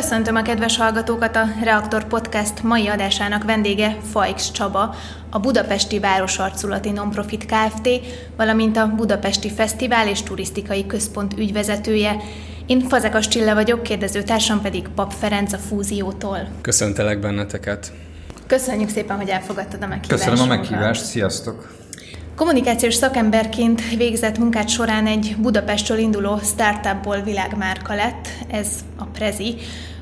Köszöntöm a kedves hallgatókat a Reaktor Podcast mai adásának vendége Fajks Csaba, a Budapesti Városarculati Nonprofit Kft., valamint a Budapesti Fesztivál és Turisztikai Központ ügyvezetője. Én Fazekas Csilla vagyok, kérdezőtársam pedig Pap Ferenc a Fúziótól. Köszöntelek benneteket! Köszönjük szépen, hogy elfogadtad a meghívást. Köszönöm a meghívást, sziasztok! Kommunikációs szakemberként végzett munkát során egy Budapestről induló startupból világmárka lett, ez a Prezi.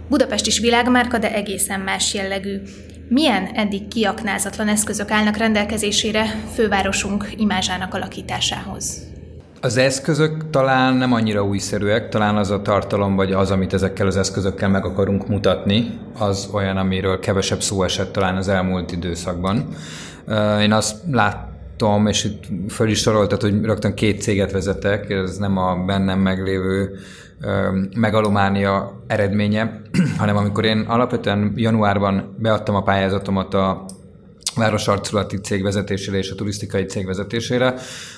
Budapest is világmárka, de egészen más jellegű. Milyen eddig kiaknázatlan eszközök állnak rendelkezésére fővárosunk imázsának alakításához? Az eszközök talán nem annyira újszerűek, talán az a tartalom, vagy az, amit ezekkel az eszközökkel meg akarunk mutatni, az olyan, amiről kevesebb szó esett talán az elmúlt időszakban. Én azt lát, Tom, és itt föl is soroltad, hogy rögtön két céget vezetek, ez nem a bennem meglévő megalománia eredménye, hanem amikor én alapvetően januárban beadtam a pályázatomat a városarculati cég vezetésére és a turisztikai cég vezetésére,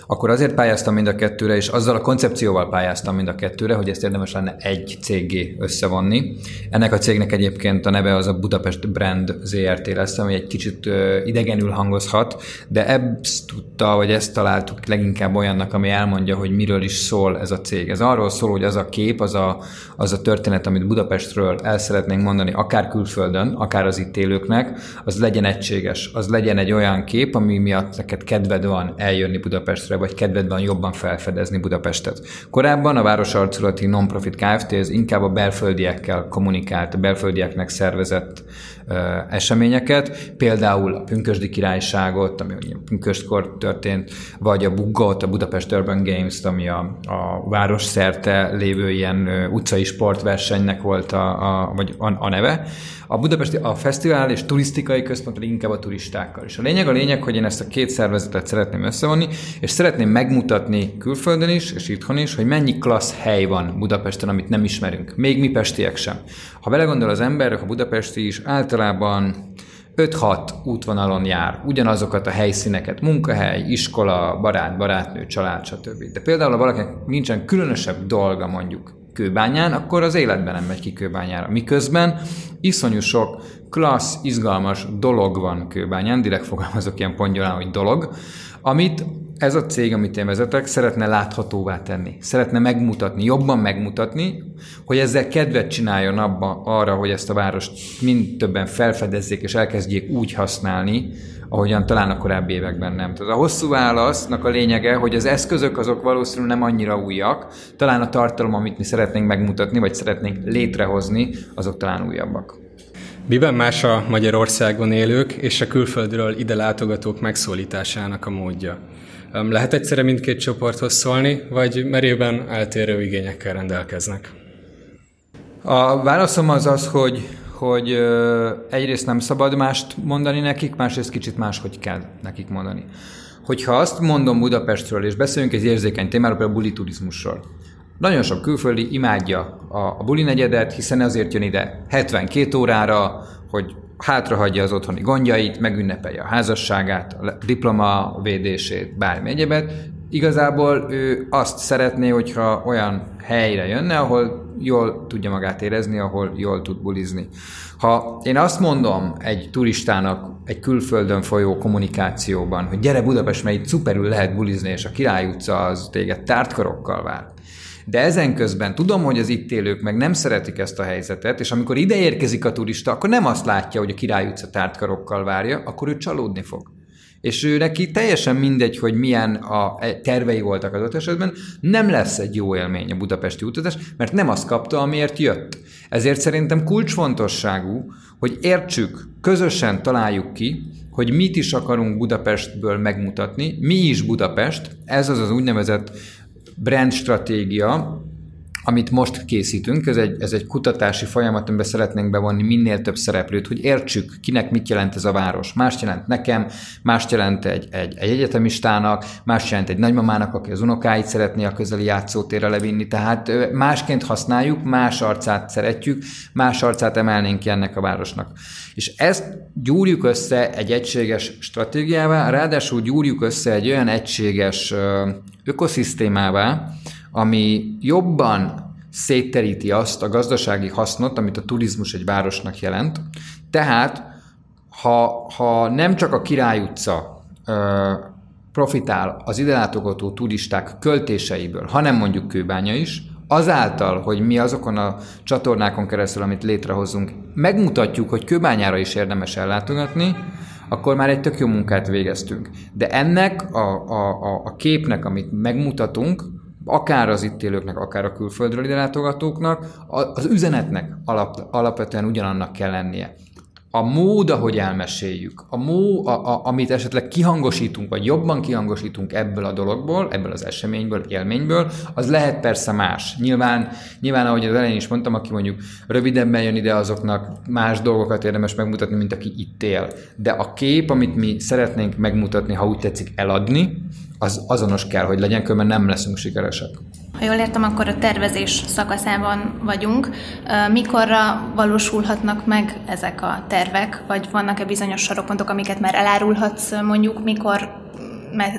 akkor azért pályáztam mind a kettőre, és azzal a koncepcióval pályáztam mind a kettőre, hogy ezt érdemes lenne egy cégé összevonni. Ennek a cégnek egyébként a neve az a Budapest Brand ZRT lesz, ami egy kicsit idegenül hangozhat, de ezt tudta, vagy ezt találtuk leginkább olyannak, ami elmondja, hogy miről is szól ez a cég. Ez arról szól, hogy az a kép, az a, az a történet, amit Budapestről el szeretnénk mondani, akár külföldön, akár az itt élőknek, az legyen egységes, az legyen egy olyan kép, ami miatt neked kedved van eljönni Budapestre, vagy kedved van jobban felfedezni Budapestet. Korábban a Városarculati Nonprofit Kft. ez inkább a belföldiekkel kommunikált, a belföldieknek szervezett uh, eseményeket, például a Pünkösdi Királyságot, ami Pünköstkor történt, vagy a Bugot, a Budapest Urban Games-t, ami a, a város szerte lévő ilyen utcai sportversenynek volt a, a, vagy a, a neve. A Budapesti a fesztivál és turisztikai központ pedig inkább a turistákkal. És a lényeg a lényeg, hogy én ezt a két szervezetet szeretném összevonni, és szeretném megmutatni külföldön is, és itthon is, hogy mennyi klassz hely van Budapesten, amit nem ismerünk. Még mi pestiek sem. Ha belegondol az ember, a budapesti is általában 5-6 útvonalon jár, ugyanazokat a helyszíneket, munkahely, iskola, barát, barátnő, család, stb. De például, ha valakinek nincsen különösebb dolga mondjuk kőbányán, akkor az életben nem megy ki kőbányára. Miközben iszonyú sok klassz, izgalmas dolog van kőbányán, direkt fogalmazok ilyen pongyolán, hogy dolog, amit ez a cég, amit én vezetek, szeretne láthatóvá tenni. Szeretne megmutatni, jobban megmutatni, hogy ezzel kedvet csináljon abba, arra, hogy ezt a várost mind többen felfedezzék és elkezdjék úgy használni, ahogyan talán a korábbi években nem. Tehát a hosszú válasznak a lényege, hogy az eszközök azok valószínűleg nem annyira újak, talán a tartalom, amit mi szeretnénk megmutatni, vagy szeretnénk létrehozni, azok talán újabbak. Miben más a Magyarországon élők és a külföldről ide látogatók megszólításának a módja? Lehet egyszerre mindkét csoporthoz szólni, vagy merőben eltérő igényekkel rendelkeznek? A válaszom az az, hogy hogy egyrészt nem szabad mást mondani nekik, másrészt kicsit máshogy kell nekik mondani. Hogyha azt mondom Budapestről, és beszélünk egy érzékeny témáról, például buli turizmusról, nagyon sok külföldi imádja a, buli negyedet, hiszen azért jön ide 72 órára, hogy hátrahagyja az otthoni gondjait, megünnepelje a házasságát, a diploma védését, bármi egyebet. Igazából ő azt szeretné, hogyha olyan helyre jönne, ahol jól tudja magát érezni, ahol jól tud bulizni. Ha én azt mondom egy turistának egy külföldön folyó kommunikációban, hogy gyere Budapest, mert itt szuperül lehet bulizni, és a Király utca az téged tártkarokkal vár, de ezen közben tudom, hogy az itt élők meg nem szeretik ezt a helyzetet, és amikor ide érkezik a turista, akkor nem azt látja, hogy a Király utca tártkarokkal várja, akkor ő csalódni fog. És ő neki teljesen mindegy, hogy milyen a tervei voltak az esetben, nem lesz egy jó élmény a budapesti utazás, mert nem azt kapta, amiért jött. Ezért szerintem kulcsfontosságú, hogy értsük, közösen találjuk ki, hogy mit is akarunk Budapestből megmutatni, mi is Budapest, ez az az úgynevezett brand stratégia, amit most készítünk, ez egy, ez egy kutatási folyamat, amiben szeretnénk bevonni minél több szereplőt, hogy értsük, kinek mit jelent ez a város. Mást jelent nekem, mást jelent egy, egy, egy egyetemistának, mást jelent egy nagymamának, aki az unokáit szeretné a közeli játszótérre levinni. Tehát másként használjuk, más arcát szeretjük, más arcát emelnénk ki ennek a városnak. És ezt gyúrjuk össze egy egységes stratégiává, ráadásul gyúrjuk össze egy olyan egységes ökoszisztémává, ami jobban szétteríti azt a gazdasági hasznot, amit a turizmus egy városnak jelent. Tehát, ha, ha nem csak a Király utca ö, profitál az ide látogató turisták költéseiből, hanem mondjuk Kőbánya is, azáltal, hogy mi azokon a csatornákon keresztül, amit létrehozunk, megmutatjuk, hogy Kőbányára is érdemes ellátogatni, akkor már egy tök jó munkát végeztünk. De ennek a, a, a, a képnek, amit megmutatunk, akár az itt élőknek, akár a külföldről ide látogatóknak, az üzenetnek alap, alapvetően ugyanannak kell lennie a mód, ahogy elmeséljük, a mó, a, a, amit esetleg kihangosítunk, vagy jobban kihangosítunk ebből a dologból, ebből az eseményből, élményből, az lehet persze más. Nyilván, nyilván ahogy az elején is mondtam, aki mondjuk rövidebben jön ide, azoknak más dolgokat érdemes megmutatni, mint aki itt él. De a kép, amit mi szeretnénk megmutatni, ha úgy tetszik eladni, az azonos kell, hogy legyen, különben nem leszünk sikeresek. Ha jól értem, akkor a tervezés szakaszában vagyunk. Mikorra valósulhatnak meg ezek a tervek, vagy vannak-e bizonyos sarokpontok, amiket már elárulhatsz mondjuk, mikor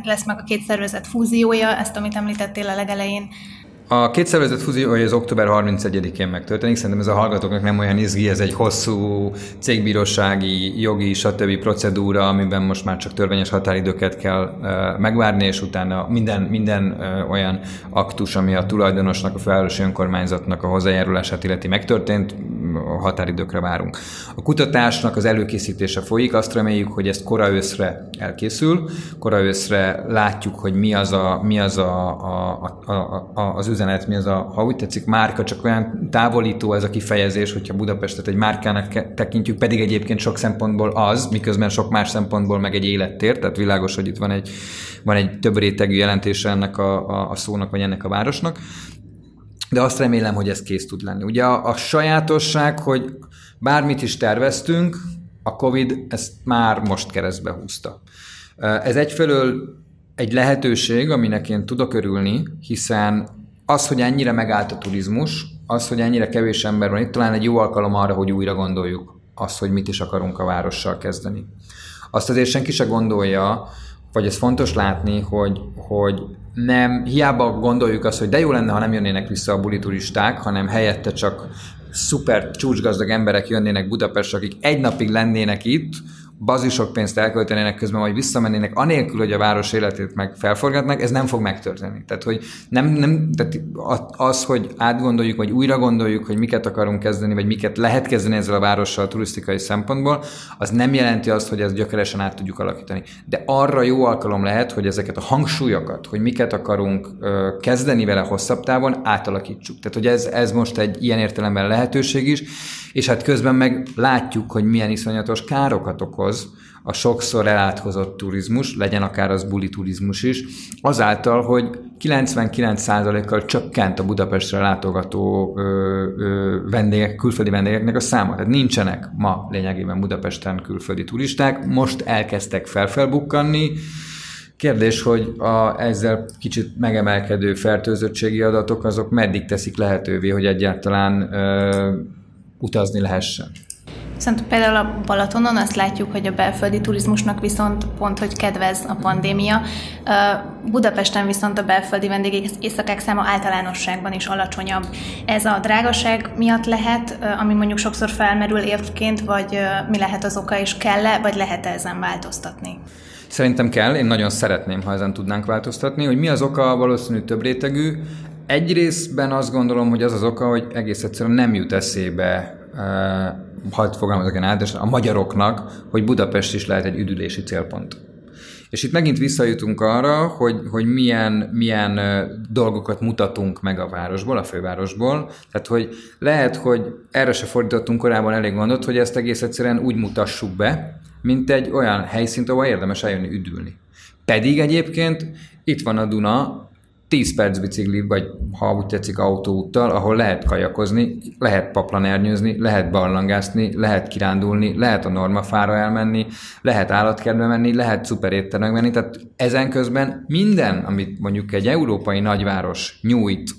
lesz meg a két szervezet fúziója, ezt, amit említettél a legelején, a két szervezet fúziója az október 31-én megtörténik, szerintem ez a hallgatóknak nem olyan izgi, ez egy hosszú cégbírósági, jogi, stb. procedúra, amiben most már csak törvényes határidőket kell megvárni, és utána minden, minden olyan aktus, ami a tulajdonosnak, a felelős önkormányzatnak a hozzájárulását illeti megtörtént, határidőkre várunk. A kutatásnak az előkészítése folyik, azt reméljük, hogy ezt kora őszre elkészül, kora őszre látjuk, hogy mi az, a, mi az a, a, a, a, az üzenet, mi az a, ha úgy tetszik, márka, csak olyan távolító ez a kifejezés, hogyha Budapestet egy márkának tekintjük, pedig egyébként sok szempontból az, miközben sok más szempontból meg egy élettér, tehát világos, hogy itt van egy, van egy több rétegű jelentése ennek a, a, a szónak, vagy ennek a városnak de azt remélem, hogy ez kész tud lenni. Ugye a, a sajátosság, hogy bármit is terveztünk, a COVID ezt már most keresztbe húzta. Ez egyfelől egy lehetőség, aminek én tudok örülni, hiszen az, hogy ennyire megállt a turizmus, az, hogy ennyire kevés ember van itt, talán egy jó alkalom arra, hogy újra gondoljuk azt, hogy mit is akarunk a várossal kezdeni. Azt azért senki se gondolja, vagy ez fontos látni, hogy, hogy nem, hiába gondoljuk azt, hogy de jó lenne, ha nem jönnének vissza a buli turisták, hanem helyette csak szuper csúcsgazdag emberek jönnének Budapestre, akik egy napig lennének itt, bazisok pénzt elköltenének közben, majd visszamennének, anélkül, hogy a város életét meg felforgatnak, ez nem fog megtörténni. Tehát, hogy nem, nem, tehát az, hogy átgondoljuk, vagy újra gondoljuk, hogy miket akarunk kezdeni, vagy miket lehet kezdeni ezzel a várossal a turisztikai szempontból, az nem jelenti azt, hogy ezt gyökeresen át tudjuk alakítani. De arra jó alkalom lehet, hogy ezeket a hangsúlyokat, hogy miket akarunk kezdeni vele hosszabb távon, átalakítsuk. Tehát, hogy ez, ez most egy ilyen értelemben lehetőség is, és hát közben meg látjuk, hogy milyen iszonyatos károkat okoz a sokszor elátkozott turizmus, legyen akár az buli turizmus is, azáltal, hogy 99%-kal csökkent a Budapestre látogató ö, ö, vendégek, külföldi vendégeknek a száma. Tehát nincsenek ma lényegében Budapesten külföldi turisták, most elkezdtek felfelbukkanni, Kérdés, hogy a ezzel kicsit megemelkedő fertőzöttségi adatok, azok meddig teszik lehetővé, hogy egyáltalán ö, utazni lehessen. Viszont például a Balatonon azt látjuk, hogy a belföldi turizmusnak viszont pont, hogy kedvez a pandémia. Budapesten viszont a belföldi vendégek éjszakák száma általánosságban is alacsonyabb. Ez a drágaság miatt lehet, ami mondjuk sokszor felmerül érvként, vagy mi lehet az oka, és kell-e, vagy lehet-e ezen változtatni? Szerintem kell, én nagyon szeretném, ha ezen tudnánk változtatni, hogy mi az oka valószínű több rétegű. Egy részben azt gondolom, hogy az az oka, hogy egész egyszerűen nem jut eszébe hadd fogalmazok én át, a magyaroknak, hogy Budapest is lehet egy üdülési célpont. És itt megint visszajutunk arra, hogy, hogy milyen, milyen dolgokat mutatunk meg a városból, a fővárosból. Tehát, hogy lehet, hogy erre se fordítottunk korábban elég gondot, hogy ezt egész egyszerűen úgy mutassuk be, mint egy olyan helyszínt, ahol érdemes eljönni üdülni. Pedig egyébként itt van a Duna, 10 perc bicikli, vagy ha úgy tetszik autóúttal, ahol lehet kajakozni, lehet paplanernyőzni, lehet barlangászni, lehet kirándulni, lehet a normafára elmenni, lehet állatkertbe menni, lehet szuper éttermekbe menni, tehát ezen közben minden, amit mondjuk egy európai nagyváros nyújt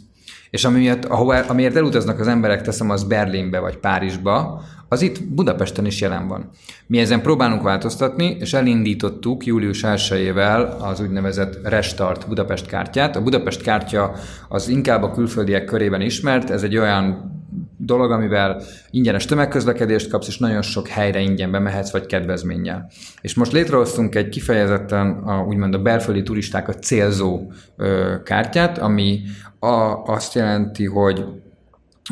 És amiért, ahova, amiért elutaznak az emberek, teszem az Berlinbe vagy Párizsba, az itt Budapesten is jelen van. Mi ezen próbálunk változtatni, és elindítottuk július 1-ével az úgynevezett Restart Budapest kártyát. A Budapest kártya az inkább a külföldiek körében ismert, ez egy olyan dolog, amivel ingyenes tömegközlekedést kapsz, és nagyon sok helyre ingyen bemehetsz, vagy kedvezménnyel. És most létrehoztunk egy kifejezetten a, úgymond a belföldi turistákat célzó ö, kártyát, ami a, azt jelenti, hogy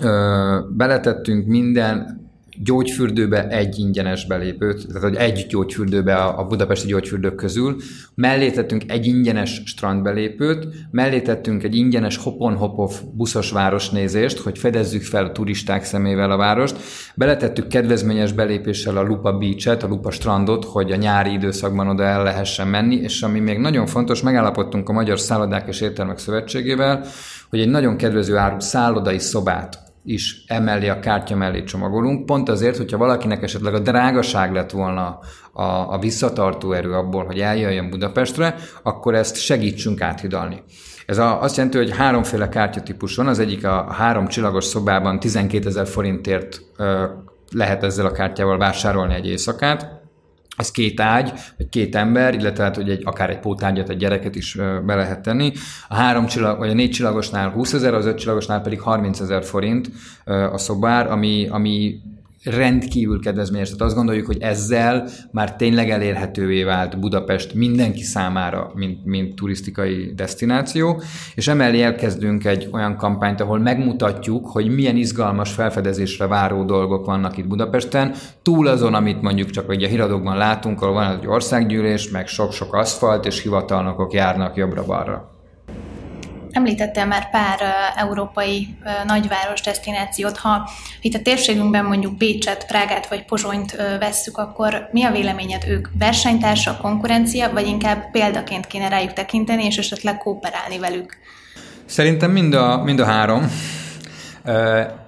ö, beletettünk minden gyógyfürdőbe egy ingyenes belépőt, tehát hogy egy gyógyfürdőbe a budapesti gyógyfürdők közül, mellé tettünk egy ingyenes strandbelépőt, mellé tettünk egy ingyenes hopon-hopov buszos városnézést, hogy fedezzük fel a turisták szemével a várost, beletettük kedvezményes belépéssel a Lupa Beach-et, a Lupa strandot, hogy a nyári időszakban oda el lehessen menni, és ami még nagyon fontos, megállapodtunk a Magyar Szállodák és Értelmek Szövetségével, hogy egy nagyon kedvező áru szállodai szobát is emellé a kártya mellé csomagolunk, pont azért, hogyha valakinek esetleg a drágaság lett volna a, a visszatartó erő abból, hogy eljöjjön Budapestre, akkor ezt segítsünk áthidalni. Ez a, azt jelenti, hogy háromféle kártyatípus van, az egyik a három csillagos szobában 12 ezer forintért ö, lehet ezzel a kártyával vásárolni egy éjszakát, ez két ágy, vagy két ember, illetve hát, hogy egy, akár egy pótágyat, egy gyereket is be lehet tenni. A három csillag, vagy a négy csillagosnál 20 ezer, az öt csillagosnál pedig 30 ezer forint a szobár, ami, ami rendkívül kedvezményes. Tehát azt gondoljuk, hogy ezzel már tényleg elérhetővé vált Budapest mindenki számára, mint, mint turisztikai destináció, és emellé elkezdünk egy olyan kampányt, ahol megmutatjuk, hogy milyen izgalmas felfedezésre váró dolgok vannak itt Budapesten, túl azon, amit mondjuk csak hogy a híradókban látunk, ahol van egy országgyűlés, meg sok-sok aszfalt, és hivatalnokok járnak jobbra-balra. Említettél már pár európai nagyváros destinációt. Ha itt a térségünkben mondjuk Bécset, Prágát vagy Pozsonyt vesszük, akkor mi a véleményed ők? Versenytársak, konkurencia, vagy inkább példaként kéne rájuk tekinteni, és esetleg kooperálni velük? Szerintem mind a, mind a három,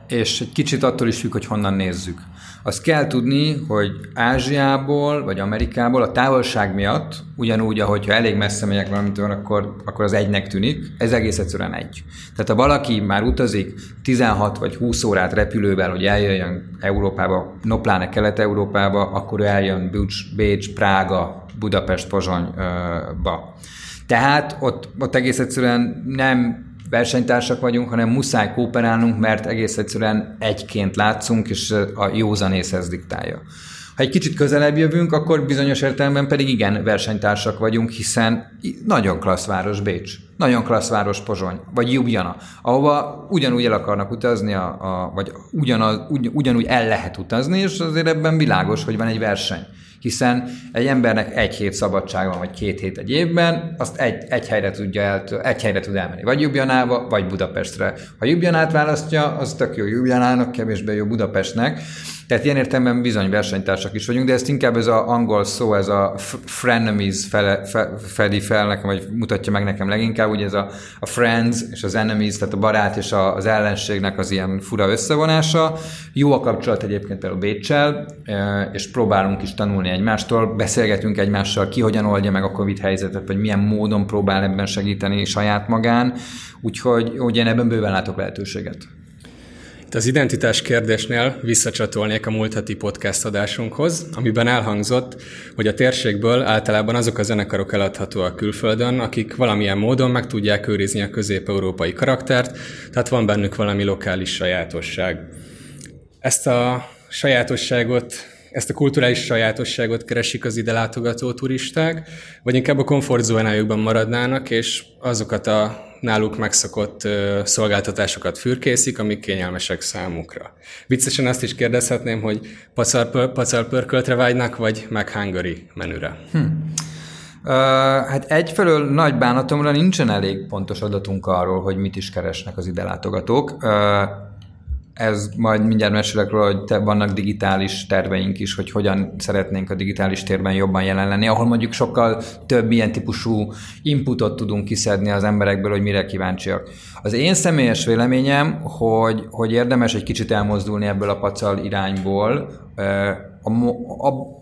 és egy kicsit attól is függ, hogy honnan nézzük. Azt kell tudni, hogy Ázsiából vagy Amerikából a távolság miatt, ugyanúgy, ahogy ha elég messze megyek valamitől, akkor, akkor az egynek tűnik, ez egész egyszerűen egy. Tehát ha valaki már utazik 16 vagy 20 órát repülővel, hogy eljöjjön Európába, no Kelet-Európába, akkor eljön Bécs, Bécs Prága, Budapest, Pozsonyba. Tehát ott, ott egész egyszerűen nem versenytársak vagyunk, hanem muszáj kooperálnunk, mert egész egyszerűen egyként látszunk, és a józanész ez diktálja. Ha egy kicsit közelebb jövünk, akkor bizonyos értelemben pedig igen, versenytársak vagyunk, hiszen nagyon klassz város Bécs, nagyon klassz város Pozsony, vagy Ljubljana, ahova ugyanúgy el akarnak utazni, a, a, vagy ugyanaz, ugy, ugyanúgy el lehet utazni, és azért ebben világos, hogy van egy verseny hiszen egy embernek egy hét szabadság van, vagy két hét egy évben, azt egy, egy, helyre, tudja el, egy helyre tud elmenni, vagy Jubjanába, vagy Budapestre. Ha Jubjanát választja, az tök jó. Jubjanának, kevésbé jó Budapestnek, tehát ilyen értelemben bizony versenytársak is vagyunk, de ezt inkább ez az angol szó, ez a frenemies fele, fe, fedi fel nekem, vagy mutatja meg nekem leginkább, ugye ez a, a friends és az enemies, tehát a barát és a, az ellenségnek az ilyen fura összevonása. Jó a kapcsolat egyébként például Bécsel, és próbálunk is tanulni egymástól, beszélgetünk egymással, ki hogyan oldja meg a Covid helyzetet, vagy milyen módon próbál ebben segíteni saját magán, úgyhogy, én ebben bőven látok lehetőséget. Itt az identitás kérdésnél visszacsatolnék a múlt heti podcast adásunkhoz, amiben elhangzott, hogy a térségből általában azok a zenekarok eladhatóak külföldön, akik valamilyen módon meg tudják őrizni a közép-európai karaktert, tehát van bennük valami lokális sajátosság. Ezt a sajátosságot ezt a kulturális sajátosságot keresik az ide látogató turisták, vagy inkább a komfortzónájukban maradnának, és azokat a náluk megszokott szolgáltatásokat fürkészik, amik kényelmesek számukra. Viccesen azt is kérdezhetném, hogy pörköltre vágynak, vagy McHungary menüre? Hm. Uh, hát egyfelől nagy bánatomra nincsen elég pontos adatunk arról, hogy mit is keresnek az ide látogatók. Uh, ez majd mindjárt mesélek róla, hogy te, vannak digitális terveink is, hogy hogyan szeretnénk a digitális térben jobban jelen lenni, ahol mondjuk sokkal több ilyen típusú inputot tudunk kiszedni az emberekből, hogy mire kíváncsiak. Az én személyes véleményem, hogy, hogy érdemes egy kicsit elmozdulni ebből a pacal irányból,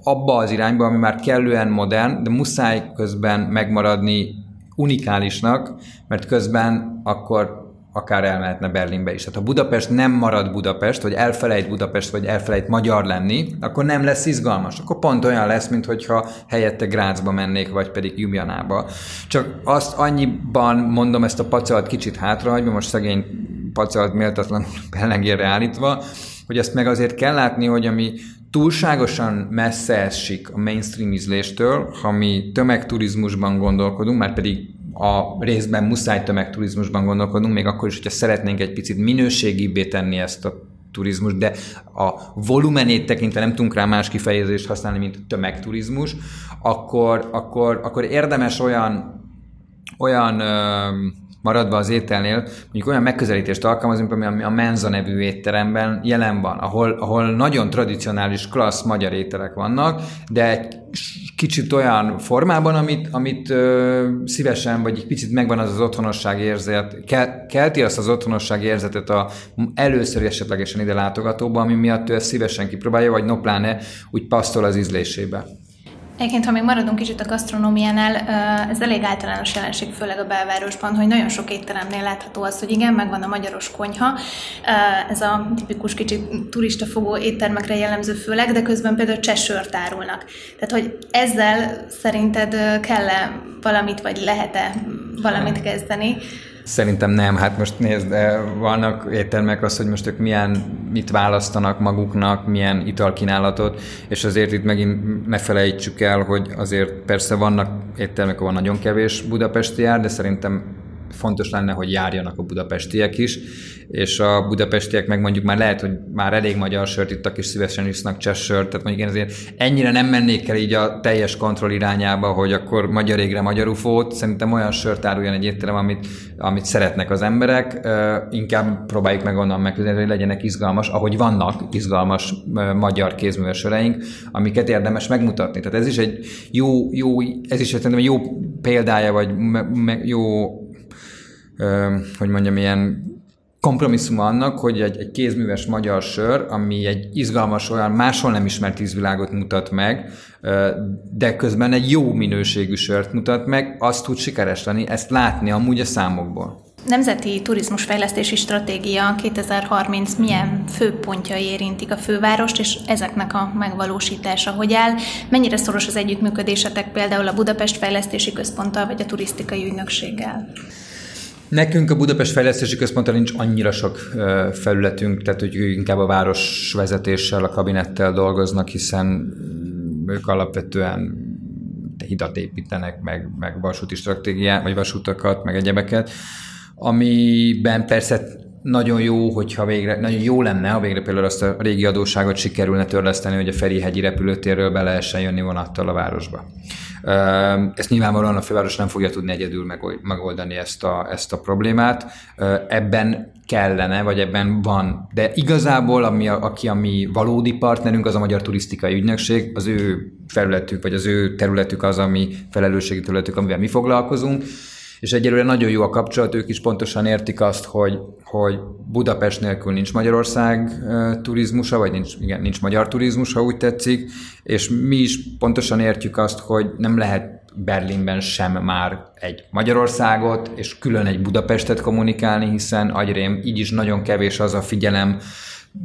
abba az irányba, ami már kellően modern, de muszáj közben megmaradni unikálisnak, mert közben akkor akár elmehetne Berlinbe is. Tehát ha Budapest nem marad Budapest, vagy elfelejt Budapest, vagy elfelejt magyar lenni, akkor nem lesz izgalmas. Akkor pont olyan lesz, mint hogyha helyette Grácsba mennék, vagy pedig Jubjanába. Csak azt annyiban mondom ezt a pacalt kicsit hátrahagyva, most szegény pacalt méltatlan pellengérre állítva, hogy ezt meg azért kell látni, hogy ami túlságosan messze esik a mainstream ízléstől, ha mi tömegturizmusban gondolkodunk, már pedig a részben muszáj tömegturizmusban gondolkodunk, még akkor is, hogyha szeretnénk egy picit minőségibbé tenni ezt a turizmus, de a volumenét tekintve nem tudunk rá más kifejezést használni, mint tömegturizmus, akkor, akkor, akkor érdemes olyan olyan maradva az ételnél, mondjuk olyan megközelítést alkalmazunk, ami a Menza nevű étteremben jelen van, ahol, ahol nagyon tradicionális, klassz magyar ételek vannak, de egy kicsit olyan formában, amit, amit ö, szívesen, vagy egy picit megvan az az otthonosság érzet, kel, kelti azt az otthonosság érzetet a először esetlegesen ide látogatóba, ami miatt ő ezt szívesen kipróbálja, vagy no pláne úgy passzol az ízlésébe. Egyébként, ha még maradunk kicsit a gasztronómiánál, ez elég általános jelenség, főleg a belvárosban, hogy nagyon sok étteremnél látható az, hogy igen, megvan a magyaros konyha, ez a tipikus kicsit turistafogó éttermekre jellemző főleg, de közben például csesört árulnak. Tehát, hogy ezzel szerinted kell-e valamit, vagy lehet-e valamit kezdeni? Szerintem nem, hát most nézd, vannak éttermek az, hogy most ők milyen, mit választanak maguknak, milyen italkínálatot, és azért itt megint ne felejtsük el, hogy azért persze vannak éttermek, ahol nagyon kevés budapesti jár, de szerintem fontos lenne, hogy járjanak a budapestiek is, és a budapestiek meg mondjuk már lehet, hogy már elég magyar sört ittak, és szívesen isznak cseh sört, tehát mondjuk én azért ennyire nem mennék el így a teljes kontroll irányába, hogy akkor magyar égre magyar ufót, szerintem olyan sört áruljon egy étterem, amit, amit szeretnek az emberek, inkább próbáljuk meg onnan megközelíteni, hogy legyenek izgalmas, ahogy vannak izgalmas magyar kézműves söreink, amiket érdemes megmutatni. Tehát ez is egy jó, jó ez is szerintem jó példája, vagy jó hogy mondjam, ilyen kompromisszum annak, hogy egy, egy kézműves magyar sör, ami egy izgalmas, olyan máshol nem ismert ízvilágot mutat meg, de közben egy jó minőségű sört mutat meg, azt tud sikeres lenni, ezt látni amúgy a számokból. Nemzeti Turizmusfejlesztési Stratégia 2030 milyen főpontjai érintik a fővárost, és ezeknek a megvalósítása hogy áll? Mennyire szoros az együttműködésetek például a Budapest Fejlesztési Központtal vagy a turisztikai ügynökséggel? Nekünk a Budapest Fejlesztési Központtal nincs annyira sok felületünk, tehát hogy inkább a városvezetéssel, a kabinettel dolgoznak, hiszen ők alapvetően hidat építenek, meg, meg vasúti stratégiát, vagy vasutakat, meg egyebeket, amiben persze nagyon jó, hogyha végre, nagyon jó lenne, ha végre például azt a régi adóságot sikerülne törleszteni, hogy a Ferihegyi repülőtérről be lehessen jönni vonattal a városba. Ezt nyilvánvalóan a főváros nem fogja tudni egyedül megoldani ezt a, ezt a problémát. Ebben kellene, vagy ebben van. De igazából, ami, a, aki a mi valódi partnerünk, az a Magyar Turisztikai Ügynökség, az ő felületük, vagy az ő területük az, ami felelősségi területük, amivel mi foglalkozunk és egyelőre nagyon jó a kapcsolat, ők is pontosan értik azt, hogy, hogy Budapest nélkül nincs Magyarország turizmusa, vagy nincs, igen, nincs magyar turizmus, ha úgy tetszik, és mi is pontosan értjük azt, hogy nem lehet Berlinben sem már egy Magyarországot, és külön egy Budapestet kommunikálni, hiszen agyrém így is nagyon kevés az a figyelem,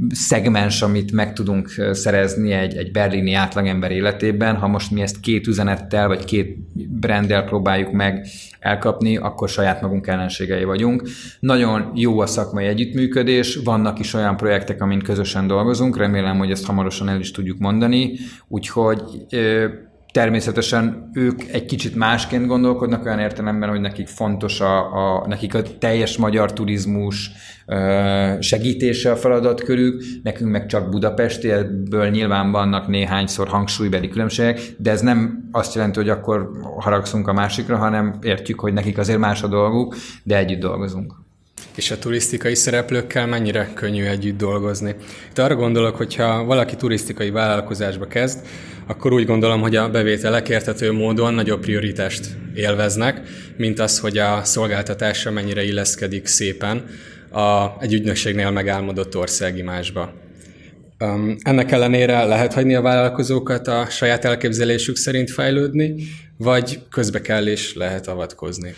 szegmens, amit meg tudunk szerezni egy, egy berlini átlagember életében. Ha most mi ezt két üzenettel, vagy két branddel próbáljuk meg elkapni, akkor saját magunk ellenségei vagyunk. Nagyon jó a szakmai együttműködés, vannak is olyan projektek, amin közösen dolgozunk, remélem, hogy ezt hamarosan el is tudjuk mondani, úgyhogy Természetesen ők egy kicsit másként gondolkodnak olyan értelemben, hogy nekik fontos a, a nekik a teljes magyar turizmus segítése a feladatkörük, nekünk meg csak Budapesti, ebből nyilván vannak néhányszor hangsúlybeli különbségek, de ez nem azt jelenti, hogy akkor haragszunk a másikra, hanem értjük, hogy nekik azért más a dolguk, de együtt dolgozunk. És a turisztikai szereplőkkel mennyire könnyű együtt dolgozni? Itt arra gondolok, hogyha valaki turisztikai vállalkozásba kezd, akkor úgy gondolom, hogy a bevételek értető módon nagyobb prioritást élveznek, mint az, hogy a szolgáltatása mennyire illeszkedik szépen a, egy ügynökségnél megálmodott országimásba. Um, ennek ellenére lehet hagyni a vállalkozókat a saját elképzelésük szerint fejlődni, vagy közbe kell és lehet avatkozni.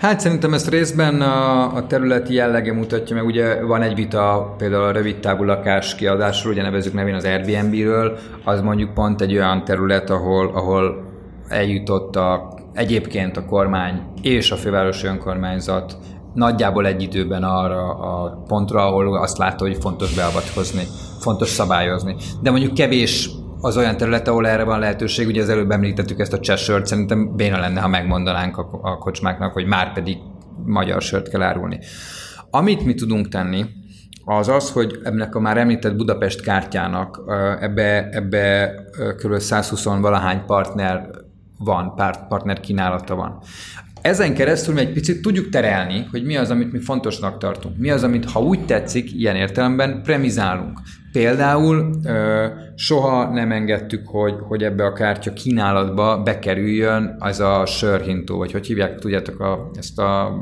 Hát szerintem ezt részben a, a területi jellege mutatja, mert ugye van egy vita például a rövid távú lakás kiadásról, ugye nevezük nevén az Airbnb-ről, az mondjuk pont egy olyan terület, ahol, ahol eljutott a, egyébként a kormány és a fővárosi önkormányzat nagyjából egy időben arra a pontra, ahol azt látta, hogy fontos beavatkozni, fontos szabályozni. De mondjuk kevés az olyan terület, ahol erre van lehetőség, ugye az előbb említettük ezt a sört, szerintem béna lenne, ha megmondanánk a, a kocsmáknak, hogy már pedig magyar sört kell árulni. Amit mi tudunk tenni, az az, hogy ennek a már említett Budapest kártyának ebbe, ebbe kb. 120 valahány partner van, partner kínálata van. Ezen keresztül mi egy picit tudjuk terelni, hogy mi az, amit mi fontosnak tartunk. Mi az, amit, ha úgy tetszik, ilyen értelemben premizálunk. Például soha nem engedtük, hogy, hogy ebbe a kártya kínálatba bekerüljön az a sörhintó, vagy hogy hívják, tudjátok, a, ezt a...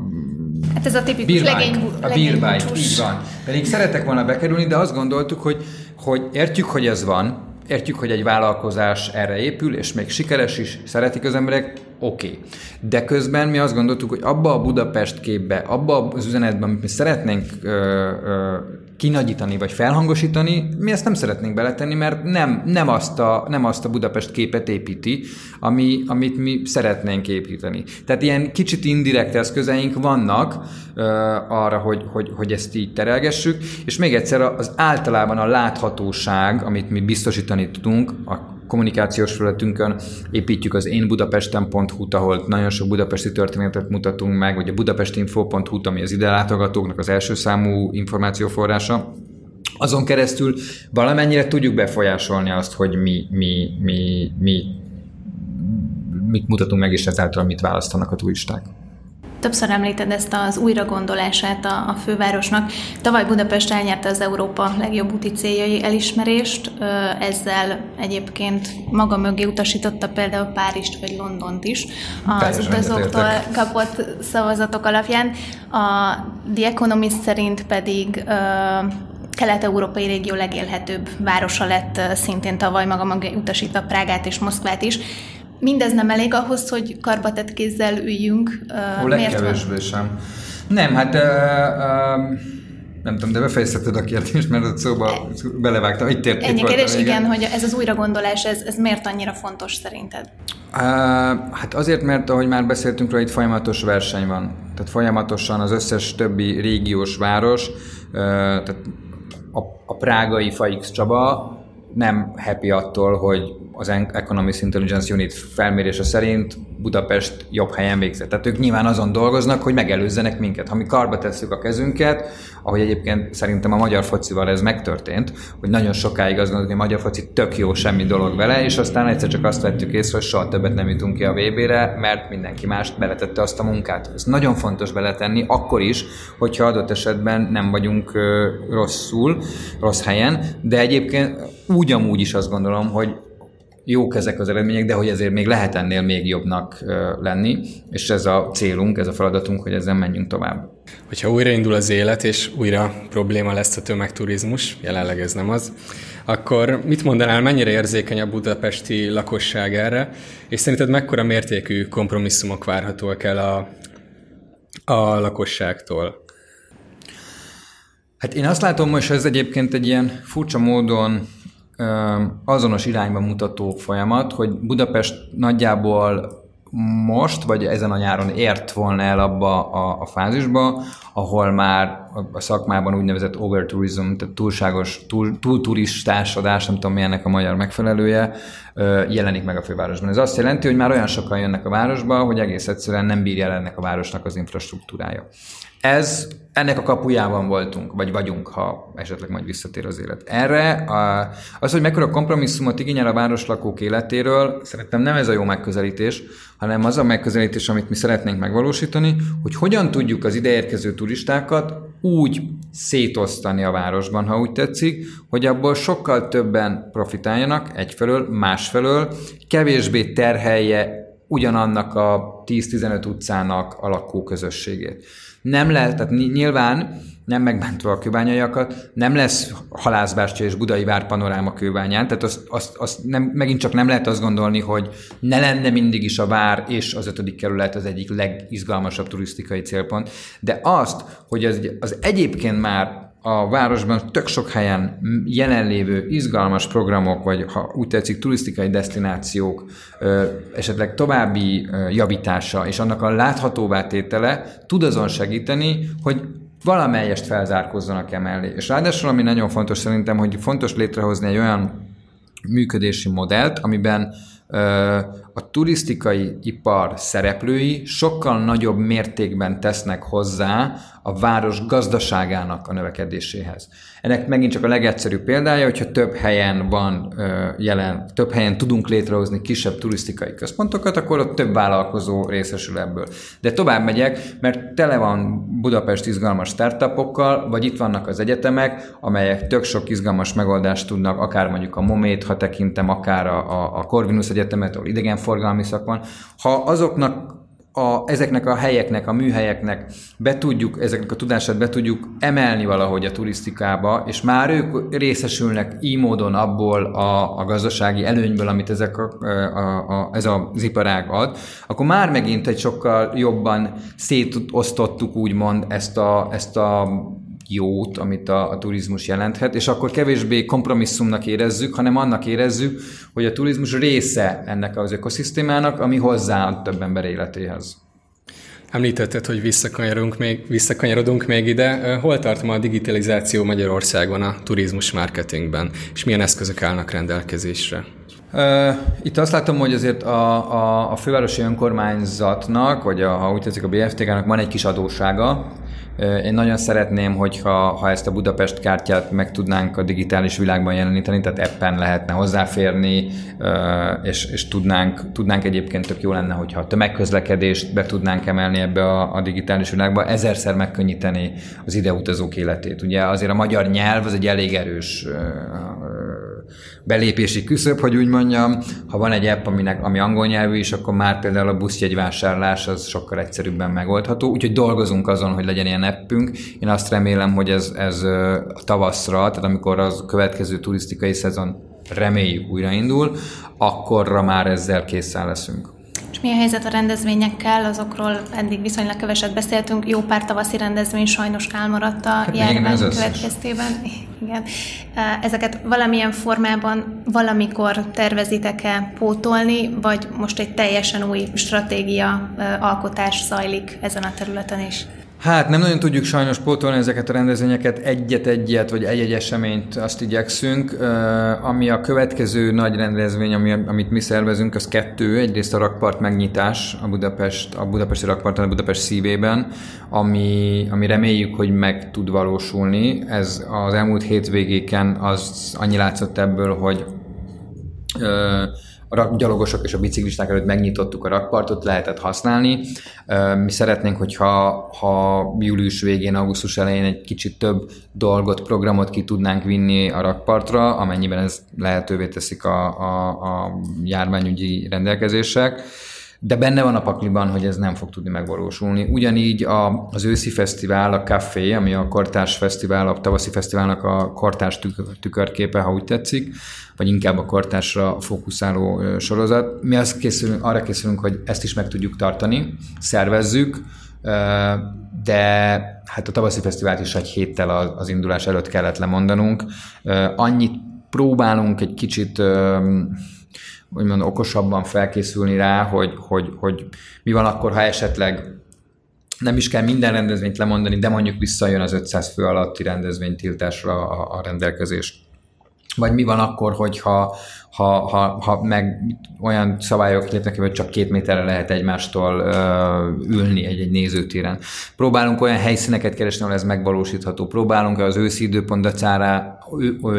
Hát ez a tipikus legény, A bírbájt, így van. Pedig szeretek volna bekerülni, de azt gondoltuk, hogy, hogy értjük, hogy ez van, értjük, hogy egy vállalkozás erre épül, és még sikeres is, szeretik az emberek, oké. Okay. De közben mi azt gondoltuk, hogy abba a Budapest képbe, abba az üzenetben, amit mi szeretnénk ö, ö, kinagyítani vagy felhangosítani, mi ezt nem szeretnénk beletenni, mert nem, nem, azt, a, nem azt a Budapest képet építi, ami, amit mi szeretnénk építeni. Tehát ilyen kicsit indirekt eszközeink vannak ö, arra, hogy, hogy, hogy ezt így terelgessük, és még egyszer az általában a láthatóság, amit mi biztosítani tudunk, a kommunikációs felületünkön építjük az én budapesten.hu-t, ahol nagyon sok budapesti történetet mutatunk meg, vagy a budapestinfo.hu-t, ami az ide látogatóknak az első számú információforrása. Azon keresztül valamennyire tudjuk befolyásolni azt, hogy mi, mi, mi, mi mit mutatunk meg, és ezáltal mit választanak a turisták. Többször említed ezt az újragondolását a, a fővárosnak. Tavaly Budapest elnyerte az Európa legjobb úti céljai elismerést, ezzel egyébként maga mögé utasította például Párizst vagy Londont is az Teljesen utazóktól kapott szavazatok alapján. A The Economist szerint pedig kelet-európai régió legélhetőbb városa lett szintén tavaly maga mögé utasítva Prágát és Moszkvát is. Mindez nem elég ahhoz, hogy karbatett kézzel üljünk. Ó, legkevésbé sem. Nem, hát uh, uh, nem tudom, de befejezheted a kérdést, mert ott szóba belevágtam. Itt ért, Ennyi kérdés, igen, hogy ez az újragondolás, ez, ez miért annyira fontos szerinted? Uh, hát azért, mert ahogy már beszéltünk róla, itt folyamatos verseny van. Tehát folyamatosan az összes többi régiós város, uh, tehát a, a prágai Faix Csaba nem happy attól, hogy az Economist Intelligence Unit felmérése szerint Budapest jobb helyen végzett. Tehát ők nyilván azon dolgoznak, hogy megelőzzenek minket. Ha mi karba tesszük a kezünket, ahogy egyébként szerintem a magyar focival ez megtörtént, hogy nagyon sokáig azt gondoltuk, hogy a magyar foci tök jó, semmi dolog vele, és aztán egyszer csak azt vettük észre, hogy soha többet nem jutunk ki a VB-re, mert mindenki más beletette azt a munkát. Ez nagyon fontos beletenni, akkor is, hogyha adott esetben nem vagyunk rosszul, rossz helyen, de egyébként úgy amúgy is azt gondolom, hogy jók ezek az eredmények, de hogy ezért még lehet ennél még jobbnak lenni, és ez a célunk, ez a feladatunk, hogy ezzel menjünk tovább. Hogyha újraindul az élet, és újra probléma lesz a tömegturizmus, jelenleg ez nem az, akkor mit mondanál, mennyire érzékeny a budapesti lakosság erre, és szerinted mekkora mértékű kompromisszumok várhatóak el a, a lakosságtól? Hát én azt látom, hogy ez egyébként egy ilyen furcsa módon azonos irányba mutató folyamat, hogy Budapest nagyjából most, vagy ezen a nyáron ért volna el abba a, a fázisba, ahol már a szakmában úgynevezett overtourism, tehát túlságos, túl, túl turistásodás, nem tudom mi ennek a magyar megfelelője, jelenik meg a fővárosban. Ez azt jelenti, hogy már olyan sokan jönnek a városba, hogy egész egyszerűen nem bírja ennek a városnak az infrastruktúrája. Ez, ennek a kapujában voltunk, vagy vagyunk, ha esetleg majd visszatér az élet. Erre az, hogy mekkora kompromisszumot igényel a városlakók életéről, szerintem nem ez a jó megközelítés, hanem az a megközelítés, amit mi szeretnénk megvalósítani, hogy hogyan tudjuk az ideérkező turistákat úgy szétosztani a városban, ha úgy tetszik, hogy abból sokkal többen profitáljanak egyfelől, másfelől, kevésbé terhelje ugyanannak a 10-15 utcának a lakóközösségét. Nem lehet, tehát nyilván nem megbántva a kőbányaiakat, nem lesz halászbástya és budai vár panoráma kőbányán, tehát azt, azt, azt nem, megint csak nem lehet azt gondolni, hogy ne lenne mindig is a vár és az ötödik kerület az egyik legizgalmasabb turisztikai célpont, de azt, hogy az, az egyébként már a városban tök sok helyen jelenlévő izgalmas programok, vagy ha úgy tetszik, turisztikai destinációk, esetleg további javítása és annak a láthatóvá tétele tud azon segíteni, hogy valamelyest felzárkozzanak emellé. És ráadásul, ami nagyon fontos szerintem, hogy fontos létrehozni egy olyan működési modellt, amiben a turisztikai ipar szereplői sokkal nagyobb mértékben tesznek hozzá a város gazdaságának a növekedéséhez. Ennek megint csak a legegyszerűbb példája, hogyha több helyen van jelen, több helyen tudunk létrehozni kisebb turisztikai központokat, akkor ott több vállalkozó részesül ebből. De tovább megyek, mert tele van Budapest izgalmas startupokkal, vagy itt vannak az egyetemek, amelyek tök sok izgalmas megoldást tudnak, akár mondjuk a Momét, ha tekintem, akár a, a, Corvinus Egyetemet, ahol idegenforgalmi szak van. Ha azoknak a, ezeknek a helyeknek, a műhelyeknek be tudjuk, ezeknek a tudását be tudjuk emelni valahogy a turisztikába, és már ők részesülnek így módon abból a, a gazdasági előnyből, amit ezek a, a, a, ez az iparág ad, akkor már megint egy sokkal jobban szétosztottuk úgymond ezt a, ezt a jót, amit a, a turizmus jelenthet, és akkor kevésbé kompromisszumnak érezzük, hanem annak érezzük, hogy a turizmus része ennek az ökoszisztémának, ami hozzá több ember életéhez. Említetted, hogy visszakanyarodunk még, visszakanyarodunk még ide. Hol tart ma a digitalizáció Magyarországon a turizmus marketingben, és milyen eszközök állnak rendelkezésre? Itt azt látom, hogy azért a, a, a fővárosi önkormányzatnak, vagy a, ha úgy tetszik a BFTK-nak van egy kis adósága, én nagyon szeretném, hogyha ha ezt a Budapest kártyát meg tudnánk a digitális világban jeleníteni, tehát appen lehetne hozzáférni, és, és tudnánk, tudnánk egyébként tök jó lenne, hogyha a tömegközlekedést be tudnánk emelni ebbe a, a digitális világba, ezerszer megkönnyíteni az ideutazók életét. Ugye azért a magyar nyelv az egy elég erős belépési küszöb, hogy úgy mondjam. Ha van egy app, aminek, ami angol nyelvű is, akkor már például a buszjegyvásárlás az sokkal egyszerűbben megoldható. Úgyhogy dolgozunk azon, hogy legyen ilyen appünk. Én azt remélem, hogy ez, ez tavaszra, tehát amikor az következő turisztikai szezon reméljük újraindul, akkorra már ezzel készen leszünk. És mi a helyzet a rendezvényekkel? Azokról eddig viszonylag keveset beszéltünk. Jó pár tavaszi rendezvény sajnos elmaradt a hát járvány következtében. Igen. Ezeket valamilyen formában valamikor tervezitek-e pótolni, vagy most egy teljesen új stratégia alkotás zajlik ezen a területen is? Hát nem nagyon tudjuk sajnos pótolni ezeket a rendezvényeket, egyet-egyet, vagy egy-egy eseményt azt igyekszünk. Ami a következő nagy rendezvény, ami, amit mi szervezünk, az kettő. Egyrészt a rakpart megnyitás a Budapest, a Budapesti rakparton, a Budapest szívében, ami, ami reméljük, hogy meg tud valósulni. Ez az elmúlt hétvégéken az annyi látszott ebből, hogy a gyalogosok és a biciklisták előtt megnyitottuk a rakpartot, lehetett használni. Mi szeretnénk, hogyha ha július végén, augusztus elején egy kicsit több dolgot, programot ki tudnánk vinni a rakpartra, amennyiben ez lehetővé teszik a, a, a járványügyi rendelkezések de benne van a pakliban, hogy ez nem fog tudni megvalósulni. Ugyanígy a, az őszi fesztivál, a Café, ami a Kortárs Fesztivál, a tavaszi fesztiválnak a kortárs tükörképe, ha úgy tetszik, vagy inkább a kortársra fókuszáló sorozat. Mi azt készülünk, arra készülünk, hogy ezt is meg tudjuk tartani, szervezzük, de hát a tavaszi fesztivált is egy héttel az indulás előtt kellett lemondanunk. Annyit próbálunk egy kicsit úgymond okosabban felkészülni rá, hogy, hogy, hogy mi van akkor, ha esetleg nem is kell minden rendezvényt lemondani, de mondjuk visszajön az 500 fő alatti rendezvénytiltásra a, a rendelkezés. Vagy mi van akkor, hogyha ha, ha, ha meg olyan szabályok lépnek hogy csak két méterre lehet egymástól ö, ülni egy-egy nézőtéren. Próbálunk olyan helyszíneket keresni, ahol ez megvalósítható. Próbálunk az őszi időpont dacára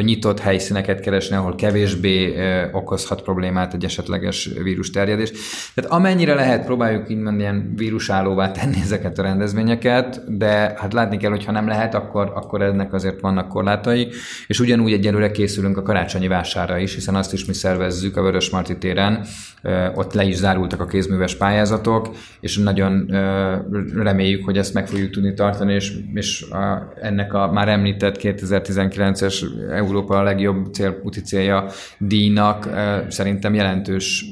nyitott helyszíneket keresni, ahol kevésbé ö, okozhat problémát egy esetleges vírus terjedés. Tehát amennyire lehet, próbáljuk így ilyen vírusállóvá tenni ezeket a rendezvényeket, de hát látni kell, hogy ha nem lehet, akkor, akkor ennek azért vannak korlátai, és ugyanúgy egyelőre készül készülünk a karácsonyi vásárra is, hiszen azt is mi szervezzük a Vörös Marti téren, ott le is zárultak a kézműves pályázatok, és nagyon reméljük, hogy ezt meg fogjuk tudni tartani, és, és a, ennek a már említett 2019-es Európa a legjobb cél, úti célja díjnak szerintem jelentős,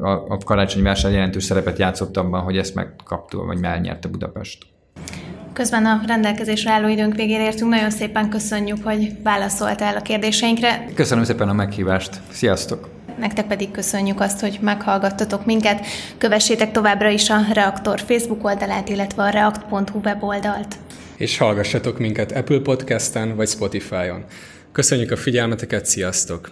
a, a karácsonyi vásár jelentős szerepet játszott abban, hogy ezt megkapta, vagy elnyerte Budapest. Közben a rendelkezésre álló időnk végére értünk. Nagyon szépen köszönjük, hogy válaszoltál a kérdéseinkre. Köszönöm szépen a meghívást. Sziasztok! Nektek pedig köszönjük azt, hogy meghallgattatok minket. Kövessétek továbbra is a Reaktor Facebook oldalát, illetve a reakt.hu weboldalt. És hallgassatok minket Apple Podcast-en vagy Spotify-on. Köszönjük a figyelmeteket, sziasztok!